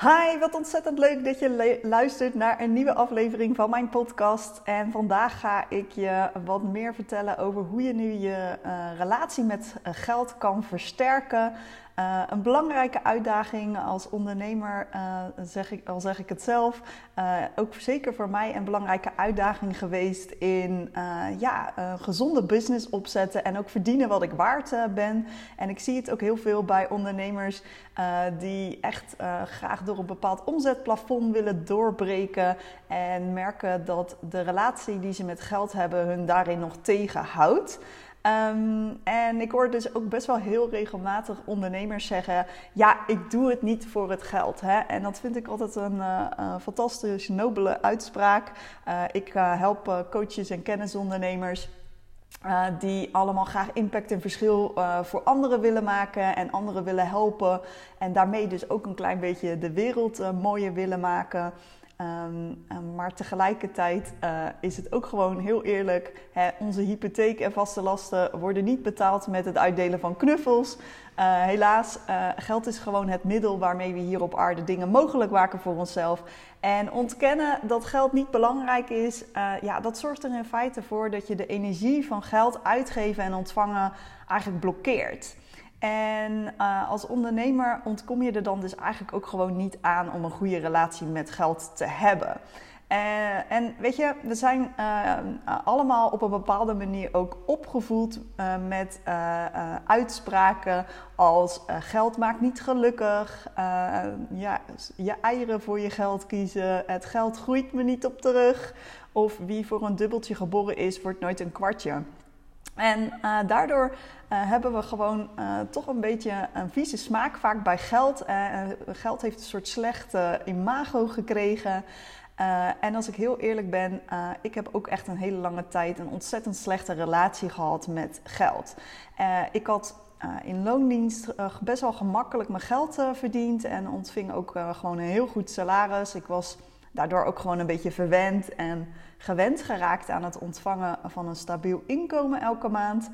Hi, wat ontzettend leuk dat je luistert naar een nieuwe aflevering van mijn podcast. En vandaag ga ik je wat meer vertellen over hoe je nu je uh, relatie met uh, geld kan versterken. Uh, een belangrijke uitdaging als ondernemer, uh, zeg ik, al zeg ik het zelf, uh, ook zeker voor mij een belangrijke uitdaging geweest in ja, een gezonde business opzetten en ook verdienen wat ik waard ben. En ik zie het ook heel veel bij ondernemers die echt graag door een bepaald omzetplafond willen doorbreken en merken dat de relatie die ze met geld hebben hun daarin nog tegenhoudt. Um, en ik hoor dus ook best wel heel regelmatig ondernemers zeggen: Ja, ik doe het niet voor het geld. Hè? En dat vind ik altijd een uh, uh, fantastisch nobele uitspraak. Uh, ik help coaches en kennisondernemers. die allemaal graag impact en verschil voor anderen willen maken en anderen willen helpen. En daarmee dus ook een klein beetje de wereld mooier willen maken. Um, maar tegelijkertijd uh, is het ook gewoon heel eerlijk: hè, onze hypotheek en vaste lasten worden niet betaald met het uitdelen van knuffels. Uh, helaas, uh, geld is gewoon het middel waarmee we hier op aarde dingen mogelijk maken voor onszelf. En ontkennen dat geld niet belangrijk is, ja, dat zorgt er in feite voor dat je de energie van geld uitgeven en ontvangen eigenlijk blokkeert. En uh, als ondernemer ontkom je er dan dus eigenlijk ook gewoon niet aan om een goede relatie met geld te hebben. Uh, en weet je, we zijn uh, allemaal op een bepaalde manier ook opgevoed met uitspraken als geld maakt niet gelukkig, ja, je eieren voor je geld kiezen, het geld groeit me niet op terug, of wie voor een dubbeltje geboren is, wordt nooit een kwartje. En uh, daardoor uh, hebben we gewoon uh, toch een beetje een vieze smaak vaak bij geld. geld heeft een soort slechte imago gekregen. en als ik heel eerlijk ben, ik heb ook echt een hele lange tijd een ontzettend slechte relatie gehad met geld. ik had in loondienst best wel gemakkelijk mijn geld verdiend en ontving ook gewoon een heel goed salaris. Ik was daardoor ook gewoon een beetje verwend en gewend geraakt aan het ontvangen van een stabiel inkomen elke maand.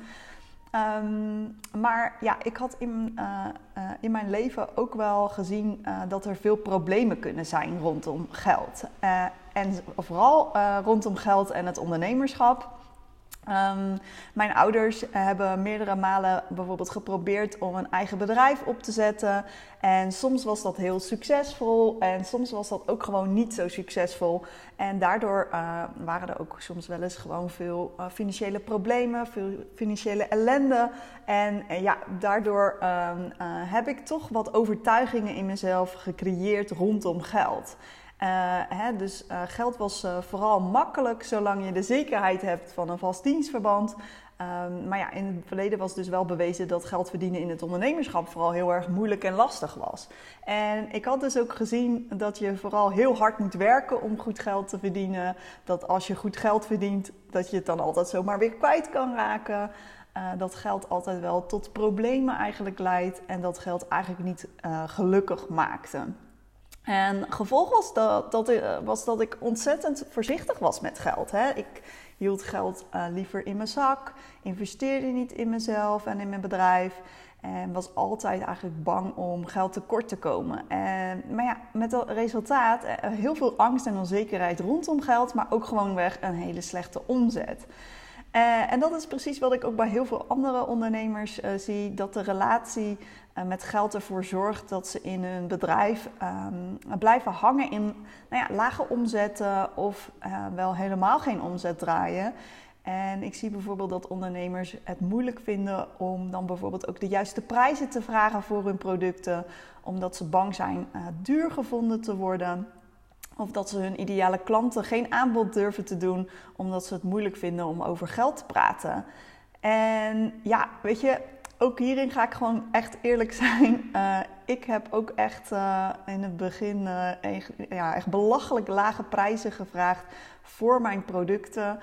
Um, maar ja, ik had in, uh, uh, in mijn leven ook wel gezien uh, dat er veel problemen kunnen zijn rondom geld. en vooral rondom geld en het ondernemerschap. Um, mijn ouders hebben meerdere malen bijvoorbeeld geprobeerd om een eigen bedrijf op te zetten. En soms was dat heel succesvol en soms was dat ook gewoon niet zo succesvol. En daardoor uh, waren er ook soms wel eens gewoon veel uh, financiële problemen, veel financiële ellende. En ja, daardoor heb ik toch wat overtuigingen in mezelf gecreëerd rondom geld. Uh, hè, dus uh, geld was uh, vooral makkelijk zolang je de zekerheid hebt van een vast dienstverband. Um, maar ja, in het verleden was dus wel bewezen dat geld verdienen in het ondernemerschap vooral heel erg moeilijk en lastig was. En ik had dus ook gezien dat je vooral heel hard moet werken om goed geld te verdienen. Dat als je goed geld verdient, dat je het dan altijd zomaar weer kwijt kan raken. dat geld altijd wel tot problemen eigenlijk leidt en dat geld eigenlijk niet gelukkig maakte. En gevolg was dat, dat, eh, was dat ik ontzettend voorzichtig was met geld. Hè. Ik hield geld uh, liever in mijn zak, investeerde niet in mezelf en in mijn bedrijf. En was altijd eigenlijk bang om geld tekort te komen. En, maar ja, met dat resultaat uh, heel veel angst en onzekerheid rondom geld, maar ook gewoon weg een hele slechte omzet. Uh, en dat is precies wat ik ook bij heel veel andere ondernemers uh, zie: dat de relatie uh, met geld ervoor zorgt dat ze in hun bedrijf um, blijven hangen in nou ja, lage omzetten of wel helemaal geen omzet draaien. En ik zie bijvoorbeeld dat ondernemers het moeilijk vinden om dan bijvoorbeeld ook de juiste prijzen te vragen voor hun producten, omdat ze bang zijn duur gevonden te worden. Of dat ze hun ideale klanten geen aanbod durven te doen omdat ze het moeilijk vinden om over geld te praten. En ja, weet je, ook hierin ga ik gewoon echt eerlijk zijn. Uh, ik heb ook echt uh, in het begin uh, echt, ja, echt belachelijk lage prijzen gevraagd voor mijn producten.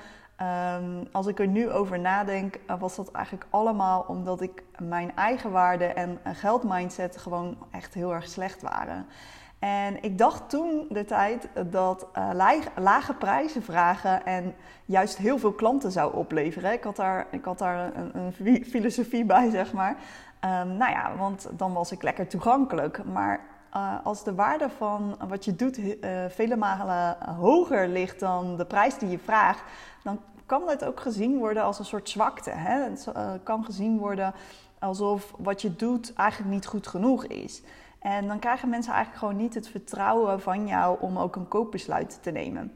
Um, als ik er nu over nadenk, was dat eigenlijk allemaal omdat ik mijn eigen waarde en geldmindset gewoon echt heel erg slecht waren. En ik dacht toen de tijd dat uh, lage prijzen vragen en juist heel veel klanten zou opleveren. Ik had daar, ik had daar een, een filosofie bij, zeg maar. Um, nou ja, want dan was ik lekker toegankelijk. Maar als de waarde van wat je doet vele malen hoger ligt dan de prijs die je vraagt, dan kan het ook gezien worden als een soort zwakte. Hè? Het kan gezien worden alsof wat je doet eigenlijk niet goed genoeg is. En dan krijgen mensen eigenlijk gewoon niet het vertrouwen van jou om ook een koopbesluit te nemen.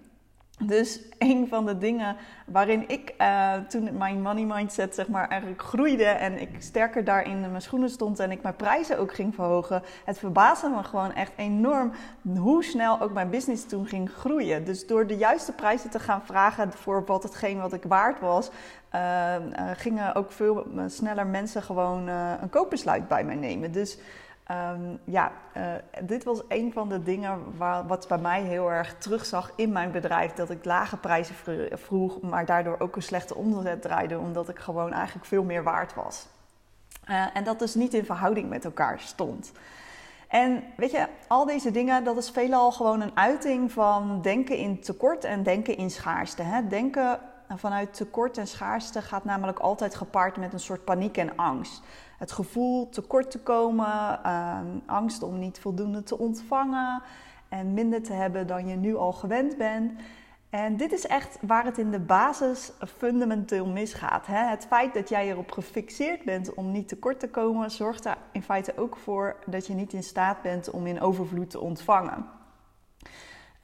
Dus een van de dingen waarin ik uh, toen mijn money mindset zeg maar eigenlijk groeide en ik sterker daarin in mijn schoenen stond en ik mijn prijzen ook ging verhogen, het verbaasde me gewoon echt enorm hoe snel ook mijn business toen ging groeien. Dus door de juiste prijzen te gaan vragen voor wat hetgeen wat ik waard was, uh, uh, gingen ook veel sneller mensen gewoon een koopbesluit bij mij nemen. Dus Um, ja, uh, dit was een van de dingen waar, wat bij mij heel erg terugzag in mijn bedrijf. Dat ik lage prijzen vroeg, maar daardoor ook een slechte omzet draaide. Omdat ik gewoon eigenlijk veel meer waard was. Uh, en dat dus niet in verhouding met elkaar stond. En weet je, al deze dingen, dat is veelal gewoon een uiting van denken in tekort en denken in schaarste. Hè? Denken vanuit tekort en schaarste gaat namelijk altijd gepaard met een soort paniek en angst het gevoel tekort te komen, ehm, angst om niet voldoende te ontvangen en minder te hebben dan je nu al gewend bent. En dit is echt waar het in de basis fundamenteel misgaat. Hè? Het feit dat jij erop gefixeerd bent om niet tekort te komen, zorgt er in feite ook voor dat je niet in staat bent om in overvloed te ontvangen.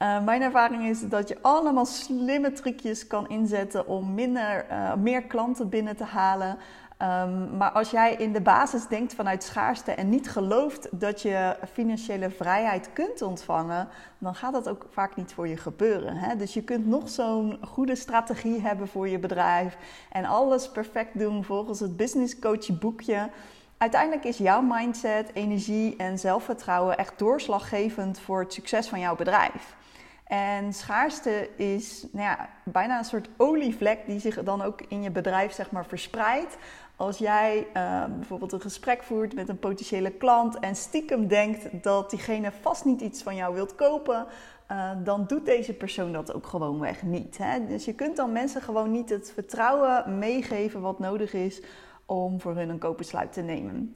Uh, mijn ervaring is dat je allemaal slimme trucjes kan inzetten om minder, uh, meer klanten binnen te halen, Um, maar als jij in de basis denkt vanuit schaarste en niet gelooft dat je financiële vrijheid kunt ontvangen, dan gaat dat ook vaak niet voor je gebeuren. Hè? Dus je kunt nog zo'n goede strategie hebben voor je bedrijf en alles perfect doen volgens het business coach boekje. Uiteindelijk is jouw mindset, energie en zelfvertrouwen echt doorslaggevend voor het succes van jouw bedrijf. En schaarste is nou ja, bijna een soort olievlek die zich dan ook in je bedrijf zeg maar, verspreidt. Als jij uh, bijvoorbeeld een gesprek voert met een potentiële klant en stiekem denkt dat diegene vast niet iets van jou wilt kopen, uh, dan doet deze persoon dat ook gewoonweg niet. Hè? Dus je kunt dan mensen gewoon niet het vertrouwen meegeven wat nodig is om voor hun een koopbesluit te nemen.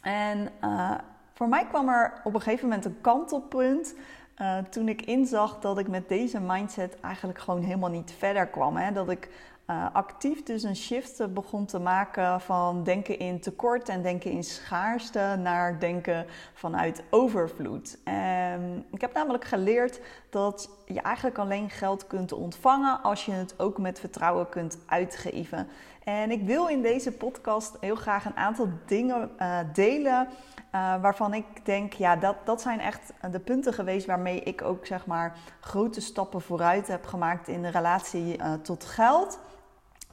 En uh, voor mij kwam er op een gegeven moment een kantelpunt. Uh, toen ik inzag dat ik met deze mindset eigenlijk gewoon helemaal niet verder kwam. Hè? Dat ik uh, actief dus een shift begon te maken van denken in tekort en denken in schaarste naar denken vanuit overvloed. En ik heb namelijk geleerd dat je eigenlijk alleen geld kunt ontvangen als je het ook met vertrouwen kunt uitgeven. En ik wil in deze podcast heel graag een aantal dingen uh, delen. Uh, waarvan ik denk, ja, dat, dat zijn echt de punten geweest waarmee ik ook zeg maar grote stappen vooruit heb gemaakt in de relatie uh, tot geld.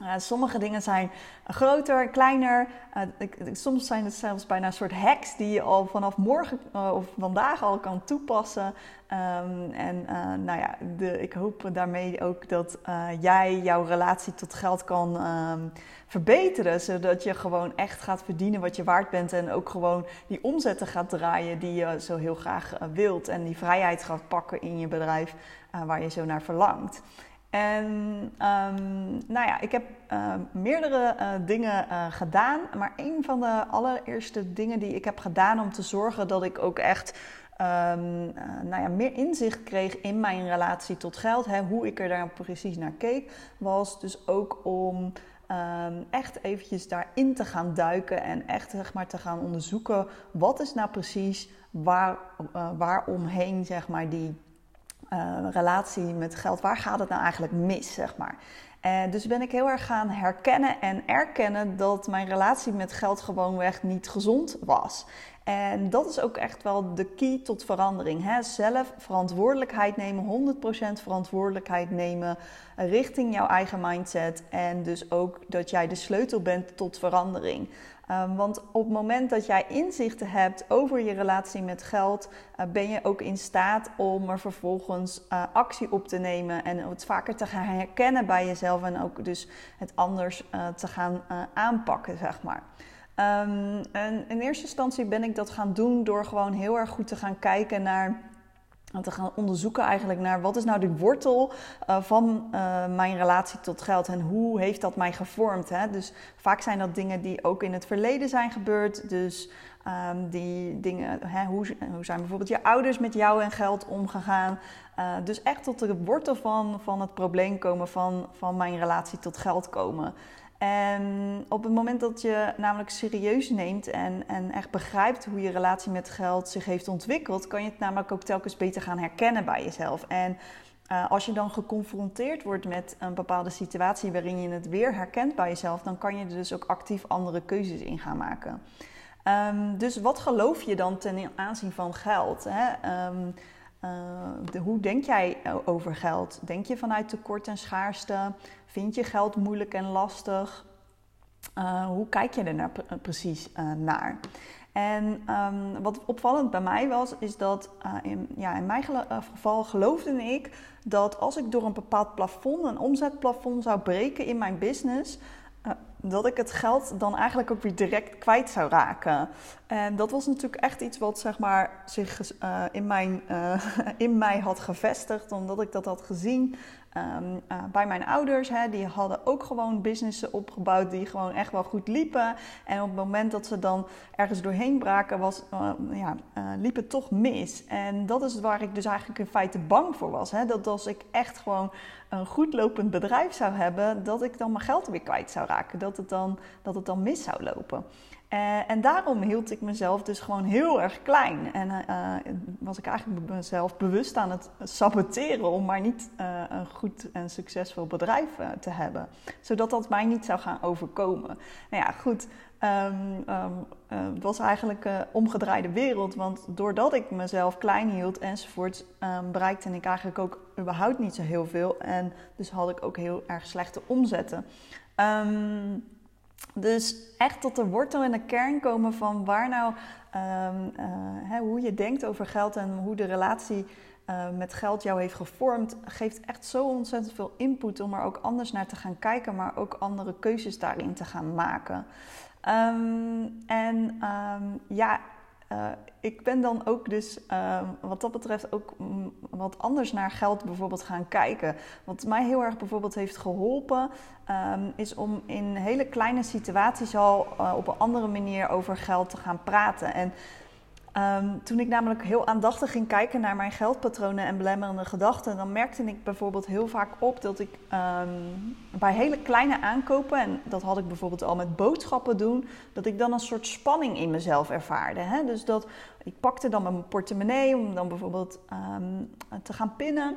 Uh, sommige dingen zijn groter, kleiner. Uh, ik, soms zijn het zelfs bijna een soort hacks die je al vanaf morgen uh, of vandaag al kan toepassen. Um, en nou ja, de, ik hoop daarmee ook dat jij jouw relatie tot geld kan um, verbeteren. Zodat je gewoon echt gaat verdienen wat je waard bent. En ook gewoon die omzetten gaat draaien die je zo heel graag wilt. En die vrijheid gaat pakken in je bedrijf waar je zo naar verlangt. En um, nou ja, ik heb uh, meerdere uh, dingen uh, gedaan. Maar een van de allereerste dingen die ik heb gedaan om te zorgen dat ik ook echt um, nou ja, meer inzicht kreeg in mijn relatie tot geld, hè, hoe ik er daar precies naar keek, was dus ook om echt eventjes daarin te gaan duiken en echt zeg maar, te gaan onderzoeken wat is nou precies waar, waaromheen zeg maar, die uh, relatie met geld, waar gaat het nou eigenlijk mis, zeg maar. En dus ben ik heel erg gaan herkennen en erkennen dat mijn relatie met geld gewoonweg niet gezond was. En dat is ook echt wel de key tot verandering. Hè? Zelf verantwoordelijkheid nemen, 100% verantwoordelijkheid nemen richting jouw eigen mindset. En dus ook dat jij de sleutel bent tot verandering. Um, want op het moment dat jij inzichten hebt over je relatie met geld, uh, ben je ook in staat om er vervolgens uh, actie op te nemen en het vaker te gaan herkennen bij jezelf en ook dus het anders uh, te gaan aanpakken, zeg maar. Um, en in eerste instantie ben ik dat gaan doen door gewoon heel erg goed te gaan kijken naar te gaan onderzoeken eigenlijk naar wat is nou de wortel uh, van uh, mijn relatie tot geld en hoe heeft dat mij gevormd. Hè? Dus vaak zijn dat dingen die ook in het verleden zijn gebeurd. Dus Ehm, die dingen, hè, hoe, hoe, zijn bijvoorbeeld je ouders met jou en geld omgegaan? Uh, dus echt tot de wortel van, van het probleem komen, van, van mijn relatie tot geld komen. En op het moment dat je namelijk serieus neemt en, en echt begrijpt hoe je relatie met geld zich heeft ontwikkeld, kan je het namelijk ook telkens beter gaan herkennen bij jezelf. En uh, als je dan geconfronteerd wordt met een bepaalde situatie waarin je het weer herkent bij jezelf, dan kan je er dus ook actief andere keuzes in gaan maken. Um, dus wat geloof je dan ten aanzien van geld? Hè? Um, de, hoe denk jij over geld? Denk je vanuit tekort en schaarste? Vind je geld moeilijk en lastig? Uh, hoe kijk je er nou precies naar? En um, wat opvallend bij mij was, is dat in, ja, in mijn geval geloofde ik dat als ik door een bepaald plafond, een omzetplafond zou breken in mijn business, dat ik het geld dan eigenlijk ook weer direct kwijt zou raken. En dat was natuurlijk echt iets wat zeg maar, zich uh, in, mijn, uh, in mij had gevestigd, omdat ik dat had gezien um, uh, bij mijn ouders. Hè, die hadden ook gewoon businessen opgebouwd die gewoon echt wel goed liepen. En op het moment dat ze dan ergens doorheen braken, was, ja, liep het toch mis. En dat is waar ik dus eigenlijk in feite bang voor was. Hè, dat als ik echt gewoon een goed lopend bedrijf zou hebben, dat ik dan mijn geld weer kwijt zou raken. Dat het dan, dat het dan mis zou lopen. Uh, en daarom hield ik mezelf dus gewoon heel erg klein. En uh, was ik eigenlijk mezelf bewust aan het saboteren om maar niet een goed en succesvol bedrijf te hebben. Zodat dat mij niet zou gaan overkomen. Nou ja, goed. Um, um, het was eigenlijk een omgedraaide wereld. Want doordat ik mezelf klein hield enzovoort, um, bereikte ik eigenlijk ook überhaupt niet zo heel veel. En dus had ik ook heel erg slechte omzetten. Dus echt tot de wortel en de kern komen van waar nou, uh, hè, hoe je denkt over geld en hoe de relatie uh, met geld jou heeft gevormd, geeft echt zo ontzettend veel input om er ook anders naar te gaan kijken, maar ook andere keuzes daarin te gaan maken. Um, en um, ja, uh, ik ben dan ook dus uh, wat dat betreft ook wat anders naar geld bijvoorbeeld gaan kijken. Wat mij heel erg bijvoorbeeld heeft geholpen, um, is om in hele kleine situaties al uh, op een andere manier over geld te gaan praten. En Um, toen ik namelijk heel aandachtig ging kijken naar mijn geldpatronen en belemmerende gedachten, dan merkte ik bijvoorbeeld heel vaak op dat ik um, bij hele kleine aankopen, en dat had ik bijvoorbeeld al met boodschappen doen, dat ik dan een soort spanning in mezelf ervaarde. Hè? Dus dat ik pakte dan mijn portemonnee om dan bijvoorbeeld um, te gaan pinnen.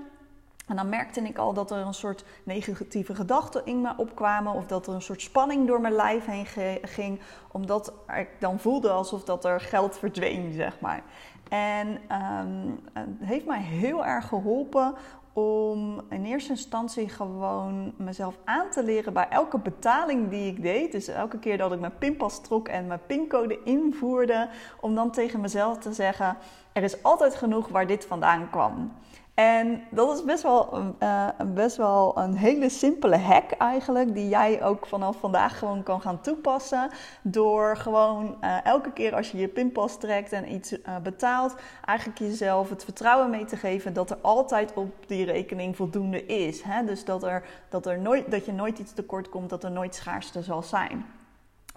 En dan merkte ik al dat er een soort negatieve gedachten in me opkwamen. Of dat er een soort spanning door mijn lijf heen ging. Omdat ik dan voelde alsof dat er geld verdween, zeg maar. En um, het heeft mij heel erg geholpen om in eerste instantie gewoon mezelf aan te leren bij elke betaling die ik deed. Dus elke keer dat ik mijn pinpas trok en mijn pincode invoerde. Om dan tegen mezelf te zeggen, er is altijd genoeg waar dit vandaan kwam. En dat is best wel, uh, best wel een hele simpele hack eigenlijk, die jij ook vanaf vandaag gewoon kan gaan toepassen. Door gewoon uh, elke keer als je je pinpas trekt en iets uh, betaalt, eigenlijk jezelf het vertrouwen mee te geven dat er altijd op die rekening voldoende is. Hè? Dus dat, er, dat, er nooit, dat je nooit iets tekort komt, dat er nooit schaarste zal zijn.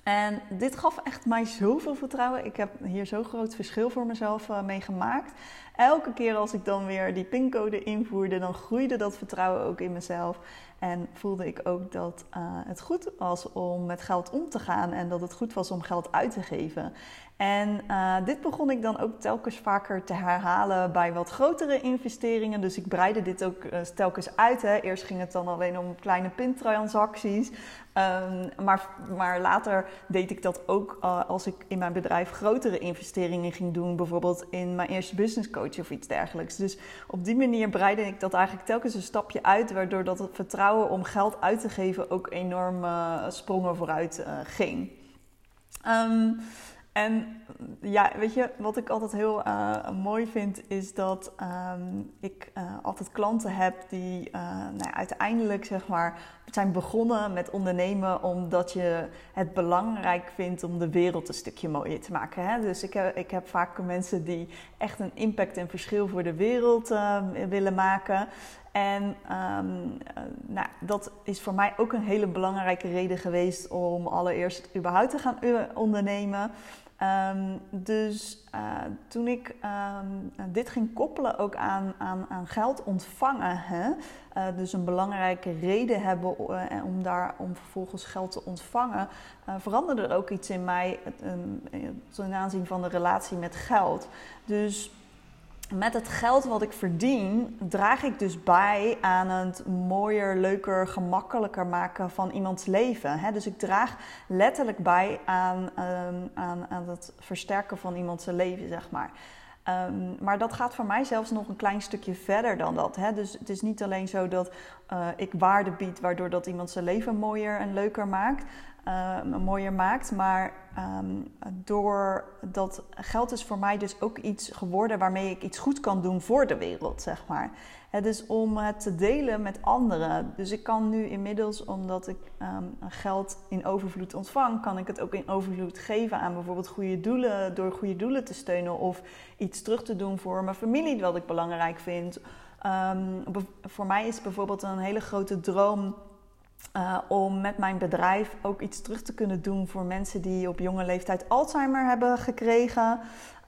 En dit gaf echt mij zoveel vertrouwen. Ik heb hier zo'n groot verschil voor mezelf uh, mee gemaakt. Elke keer als ik dan weer die pincode invoerde, dan groeide dat vertrouwen ook in mezelf. En voelde ik ook dat uh, het goed was om met geld om te gaan en dat het goed was om geld uit te geven. En uh, dit begon ik dan ook telkens vaker te herhalen bij wat grotere investeringen. Dus ik breidde dit ook uh, telkens uit. Hè. Eerst ging het dan alleen om kleine pintransacties. Um, maar, maar later deed ik dat ook uh, als ik in mijn bedrijf grotere investeringen ging doen. Bijvoorbeeld in mijn eerste business coach of iets dergelijks. Dus op die manier breidde ik dat eigenlijk telkens een stapje uit. Waardoor dat het vertrouwen om geld uit te geven ook enorm sprongen vooruit ging. Um, en ja, weet je, wat ik altijd heel uh, mooi vind, is dat um, ik uh, altijd klanten heb die uh, nou uiteindelijk zeg maar zijn begonnen met ondernemen omdat je het belangrijk vindt om de wereld een stukje mooier te maken. Hè? Dus ik heb, ik heb vaak mensen die echt een impact en verschil voor de wereld willen maken. En um, nou, dat is voor mij ook een hele belangrijke reden geweest om allereerst überhaupt te gaan ondernemen. Ehm, dus uh, toen ik um, dit ging koppelen ook aan, aan, aan geld ontvangen, hè? Uh, dus een belangrijke reden hebben uh, om daar om vervolgens geld te ontvangen, veranderde er ook iets in mij ten aanzien van de relatie met geld. Dus met het geld wat ik verdien, draag ik dus bij aan het mooier, leuker, gemakkelijker maken van iemands leven. Dus ik draag letterlijk bij aan, ehm, aan, aan het versterken van iemands leven, zeg maar. Um, maar dat gaat voor mij zelfs nog een klein stukje verder dan dat. Dus het is niet alleen zo dat uh, ik waarde bied, waardoor dat iemand zijn leven mooier en leuker maakt uh, mooier maakt. Maar um, door dat geld is voor mij dus ook iets geworden waarmee ik iets goed kan doen voor de wereld, zeg maar. Het is om het te delen met anderen. Dus ik kan nu inmiddels, omdat ik um, geld in overvloed ontvang, kan ik het ook in overvloed geven aan bijvoorbeeld goede doelen, door goede doelen te steunen of iets terug te doen voor mijn familie, wat ik belangrijk vind. Voor mij is bijvoorbeeld een hele grote droom uh, om met mijn bedrijf ook iets terug te kunnen doen voor mensen die op jonge leeftijd Alzheimer hebben gekregen.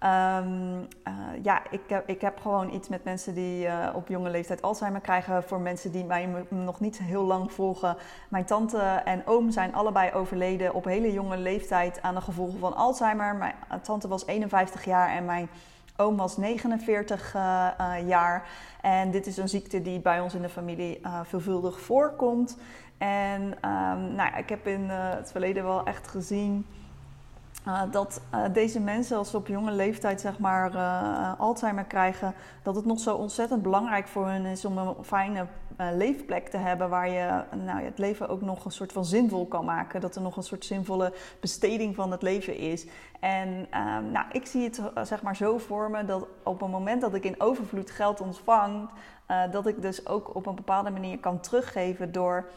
Um, uh, ja, ik heb, ik heb gewoon iets met mensen die uh, op jonge leeftijd Alzheimer krijgen. Voor mensen die mij nog niet heel lang volgen. Mijn tante en oom zijn allebei overleden op hele jonge leeftijd aan de gevolgen van Alzheimer. Mijn tante was 51 jaar en mijn oom was 49 jaar. En dit is een ziekte die bij ons in de familie veelvuldig voorkomt. En um, nou, ik heb in het verleden wel echt gezien dat deze mensen, als ze op jonge leeftijd zeg maar Alzheimer krijgen, dat het nog zo ontzettend belangrijk voor hen is om een fijne leefplek te hebben waar je nou, het leven ook nog een soort van zinvol kan maken. Dat er nog een soort zinvolle besteding van het leven is. En um, nou, ik zie het zeg maar zo voor me dat op het moment dat ik in overvloed geld ontvang, dat ik dus ook op een bepaalde manier kan teruggeven door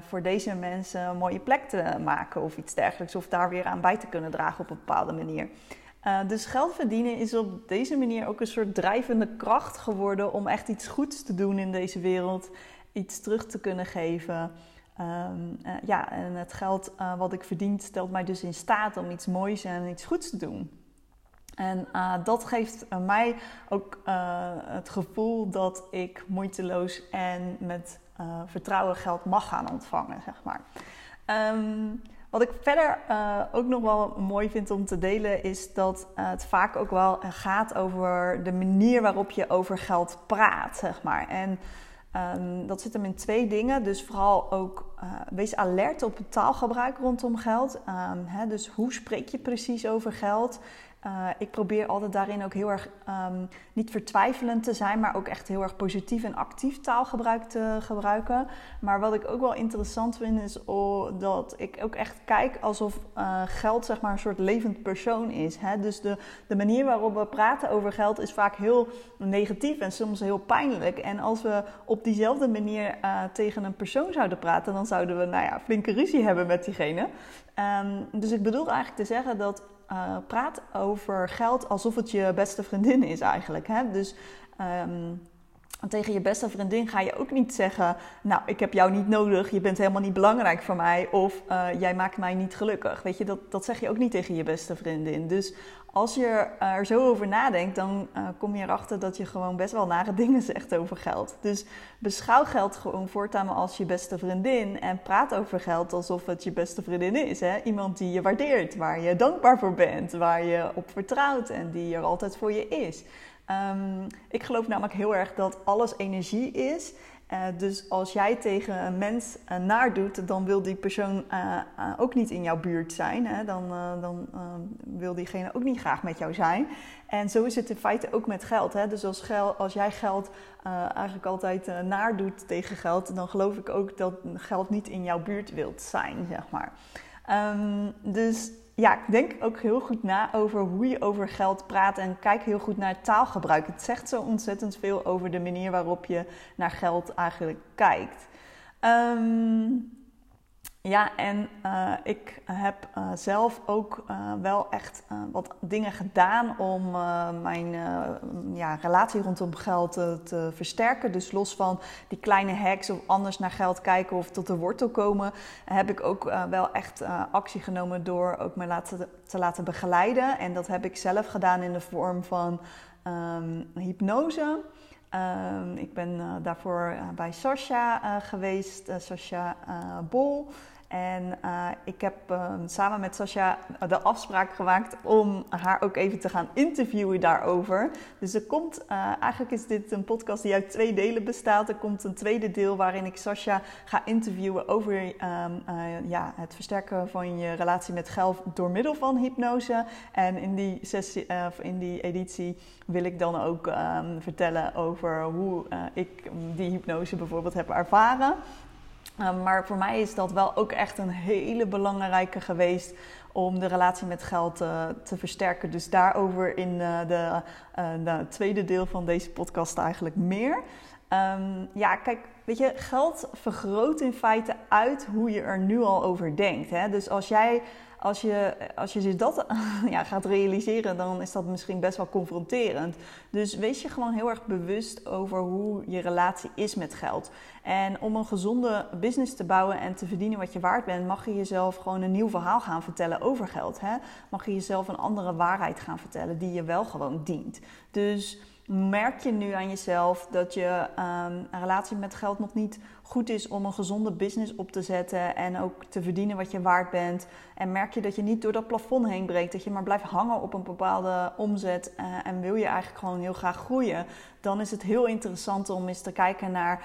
voor deze mensen een mooie plek te maken of iets dergelijks. Of daar weer aan bij te kunnen dragen op een bepaalde manier. Uh, dus geld verdienen is op deze manier ook een soort drijvende kracht geworden om echt iets goeds te doen in deze wereld. Iets terug te kunnen geven. Um, uh, ja, en het geld wat ik verdien stelt mij dus in staat om iets moois en iets goeds te doen. En dat geeft mij ook het gevoel dat ik moeiteloos en met vertrouwen geld mag gaan ontvangen, zeg maar. Um, wat ik verder ook nog wel mooi vind om te delen, is dat het vaak ook wel gaat over de manier waarop je over geld praat, zeg maar. En um, dat zit hem in twee dingen. Dus vooral ook wees alert op het taalgebruik rondom geld. Um, hè, dus hoe spreek je precies over geld? Uh, ik probeer altijd daarin ook heel erg um, niet vertwijfelend te zijn, maar ook echt heel erg positief en actief taalgebruik te gebruiken. Maar wat ik ook wel interessant vind, is oh, dat ik ook echt kijk alsof uh, geld zeg maar een soort levend persoon is. Hè? Dus de, de manier waarop we praten over geld is vaak heel negatief en soms heel pijnlijk. En als we op diezelfde manier uh, tegen een persoon zouden praten, dan zouden we nou ja, flinke ruzie hebben met diegene. Um, dus ik bedoel eigenlijk te zeggen dat uh, praat over geld alsof het je beste vriendin is eigenlijk. Hè? Dus um, tegen je beste vriendin ga je ook niet zeggen: Nou, ik heb jou niet nodig, je bent helemaal niet belangrijk voor mij. Of uh, jij maakt mij niet gelukkig. Weet je, dat, dat zeg je ook niet tegen je beste vriendin. Dus als je er zo over nadenkt, dan uh, kom je erachter dat je gewoon best wel nare dingen zegt over geld. Dus beschouw geld gewoon voortaan als je beste vriendin. En praat over geld alsof het je beste vriendin is. Hè? Iemand die je waardeert, waar je dankbaar voor bent, waar je op vertrouwt en die er altijd voor je is. Um, ik geloof namelijk heel erg dat alles energie is. Uh, dus als jij tegen een mens uh, naar doet, dan wil die persoon uh, ook niet in jouw buurt zijn. Hè? Dan, dan wil diegene ook niet graag met jou zijn. En zo is het in feite ook met geld. Hè? Dus als, als jij geld eigenlijk altijd naar doet tegen geld, dan geloof ik ook dat geld niet in jouw buurt wilt zijn, zeg maar. Um, dus ja, denk ook heel goed na over hoe je over geld praat en kijk heel goed naar taalgebruik. Het zegt zo ontzettend veel over de manier waarop je naar geld eigenlijk kijkt. Um, ja, en uh, ik heb uh, zelf ook uh, wel echt wat dingen gedaan om mijn ja, relatie rondom geld te, te, versterken. Dus los van die kleine hacks of anders naar geld kijken of tot de wortel komen, heb ik ook wel echt actie genomen door ook me laten, te laten begeleiden. En dat heb ik zelf gedaan in de vorm van um, hypnose. Um, ik ben daarvoor bij Sasha geweest, Sasha Bol. En uh, ik heb uh, samen met Sascha de afspraak gemaakt om haar ook even te gaan interviewen daarover. Dus er komt, uh, eigenlijk is dit een podcast die uit twee delen bestaat. Er komt een tweede deel waarin ik Sascha ga interviewen over um, ja, het versterken van je relatie met geld door middel van hypnose. En in die, sessie, in die editie wil ik dan ook um, vertellen over hoe ik die hypnose bijvoorbeeld heb ervaren. Ehm, maar voor mij is dat wel ook echt een hele belangrijke geweest om de relatie met geld uh, te versterken. Dus daarover in uh, de, uh, de, tweede deel van deze podcast eigenlijk meer. Um, ja, kijk, weet je, geld vergroot in feite uit hoe je er nu al over denkt. Hè? Dus als jij als je, als je dat ja, gaat realiseren, dan is dat misschien best wel confronterend. Dus wees je gewoon heel erg bewust over hoe je relatie is met geld. En om een gezonde business te bouwen en te verdienen wat je waard bent, mag je jezelf gewoon een nieuw verhaal gaan vertellen over geld. Hè? Mag je jezelf een andere waarheid gaan vertellen die je wel gewoon dient. Dus merk je nu aan jezelf dat je um, een relatie met geld nog niet goed is om een gezonde business op te zetten en ook te verdienen wat je waard bent. En merk je dat je niet door dat plafond heen breekt, dat je maar blijft hangen op een bepaalde omzet uh, en wil je eigenlijk gewoon heel graag groeien, dan is het heel interessant om eens te kijken naar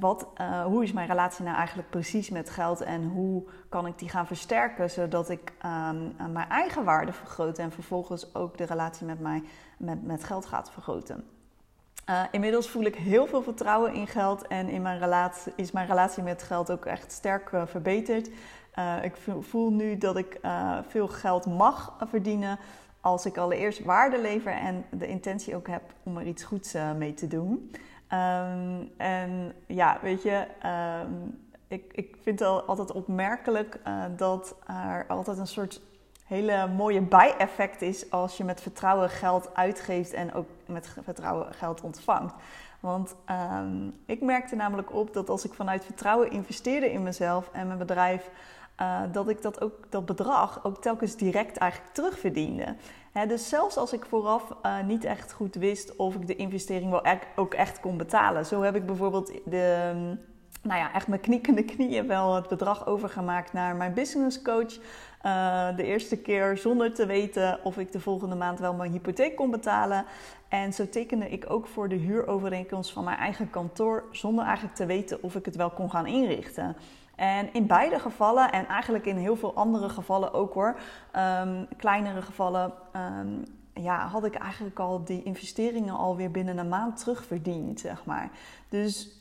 wat, uh, hoe is mijn relatie nou eigenlijk precies met geld en hoe kan ik die gaan versterken zodat ik um, mijn eigen waarde vergroot en vervolgens ook de relatie met mij met, met geld gaat vergroten. Uh, inmiddels voel ik heel veel vertrouwen in geld en in mijn relatie, is mijn relatie met geld ook echt sterk verbeterd. Ik voel nu dat ik veel geld mag verdienen als ik allereerst waarde lever en de intentie ook heb om er iets goeds mee te doen. Um, en ja, weet je, um, ik, ik vind het altijd opmerkelijk dat er altijd een soort hele mooie bijeffect is als je met vertrouwen geld uitgeeft en ook met vertrouwen geld ontvangt. Want um, ik merkte namelijk op dat als ik vanuit vertrouwen investeerde in mezelf en mijn bedrijf, uh, dat ik dat, ook, dat bedrag ook telkens direct eigenlijk terugverdiende. Dus zelfs als ik vooraf uh, niet echt goed wist of ik de investering wel echt, ook echt kon betalen. Zo heb ik bijvoorbeeld de, nou ja, echt mijn knikkende knieën wel het bedrag overgemaakt naar mijn business coach. Uh, de eerste keer zonder te weten of ik de volgende maand wel mijn hypotheek kon betalen. En zo tekende ik ook voor de huurovereenkomst van mijn eigen kantoor zonder eigenlijk te weten of ik het wel kon gaan inrichten. En in beide gevallen, en eigenlijk in heel veel andere gevallen ook hoor, um, kleinere gevallen, um, ja, had ik eigenlijk al die investeringen alweer binnen een maand terugverdiend, zeg maar. Dus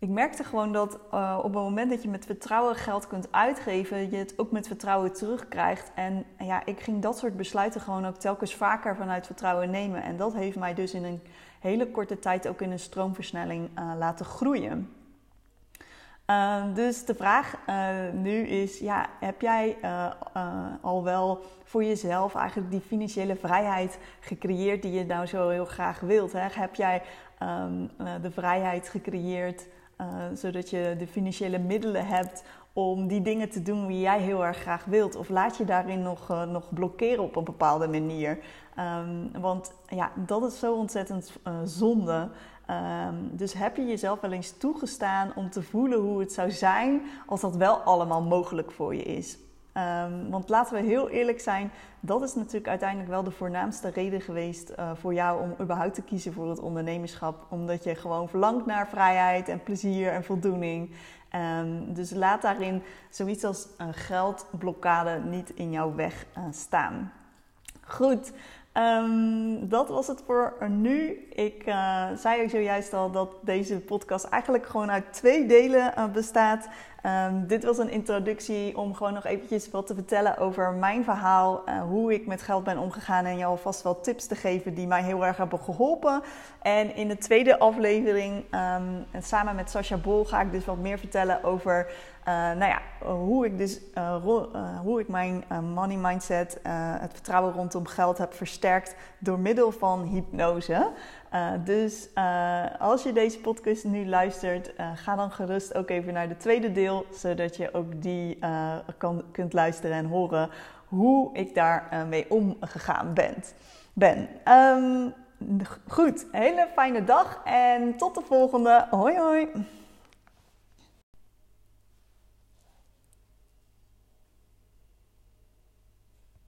ik merkte gewoon dat uh, op het moment dat je met vertrouwen geld kunt uitgeven, je het ook met vertrouwen terugkrijgt. En ja, ik ging dat soort besluiten gewoon ook telkens vaker vanuit vertrouwen nemen. En dat heeft mij dus in een hele korte tijd ook in een stroomversnelling uh, laten groeien. Uh, dus de vraag nu is: ja, heb jij al wel voor jezelf eigenlijk die financiële vrijheid gecreëerd die je nou zo heel graag wilt? Hè? Heb jij um, de vrijheid gecreëerd? Uh, zodat je de financiële middelen hebt om die dingen te doen die jij heel erg graag wilt. Of laat je daarin nog, uh, nog blokkeren op een bepaalde manier. Um, want ja, dat is zo ontzettend uh, zonde. Um, dus heb je jezelf wel eens toegestaan om te voelen hoe het zou zijn als dat wel allemaal mogelijk voor je is? Um, want laten we heel eerlijk zijn, dat is natuurlijk uiteindelijk wel de voornaamste reden geweest uh, voor jou om überhaupt te kiezen voor het ondernemerschap. Omdat je gewoon verlangt naar vrijheid en plezier en voldoening. Um, dus laat daarin zoiets als een geldblokkade niet in jouw weg uh, staan. Goed, Um, dat was het voor nu. Ik uh, zei ook zojuist al dat deze podcast eigenlijk gewoon uit twee delen bestaat. Ehm, dit was een introductie om gewoon nog eventjes wat te vertellen over mijn verhaal, uh, hoe ik met geld ben omgegaan en jou alvast wel tips te geven die mij heel erg hebben geholpen. En in de tweede aflevering, um, en samen met Sascha Bol, ga ik dus wat meer vertellen over uh, nou ja, hoe ik dus uh, hoe ik mijn money mindset, het vertrouwen rondom geld heb versterkt door middel van hypnose. Uh, dus uh, als je deze podcast nu luistert, uh, ga dan gerust ook even naar de tweede deel, zodat je ook die kan, kunt luisteren en horen hoe ik daar mee omgegaan ben. ben. Um, goed, hele fijne dag en tot de volgende. Hoi hoi!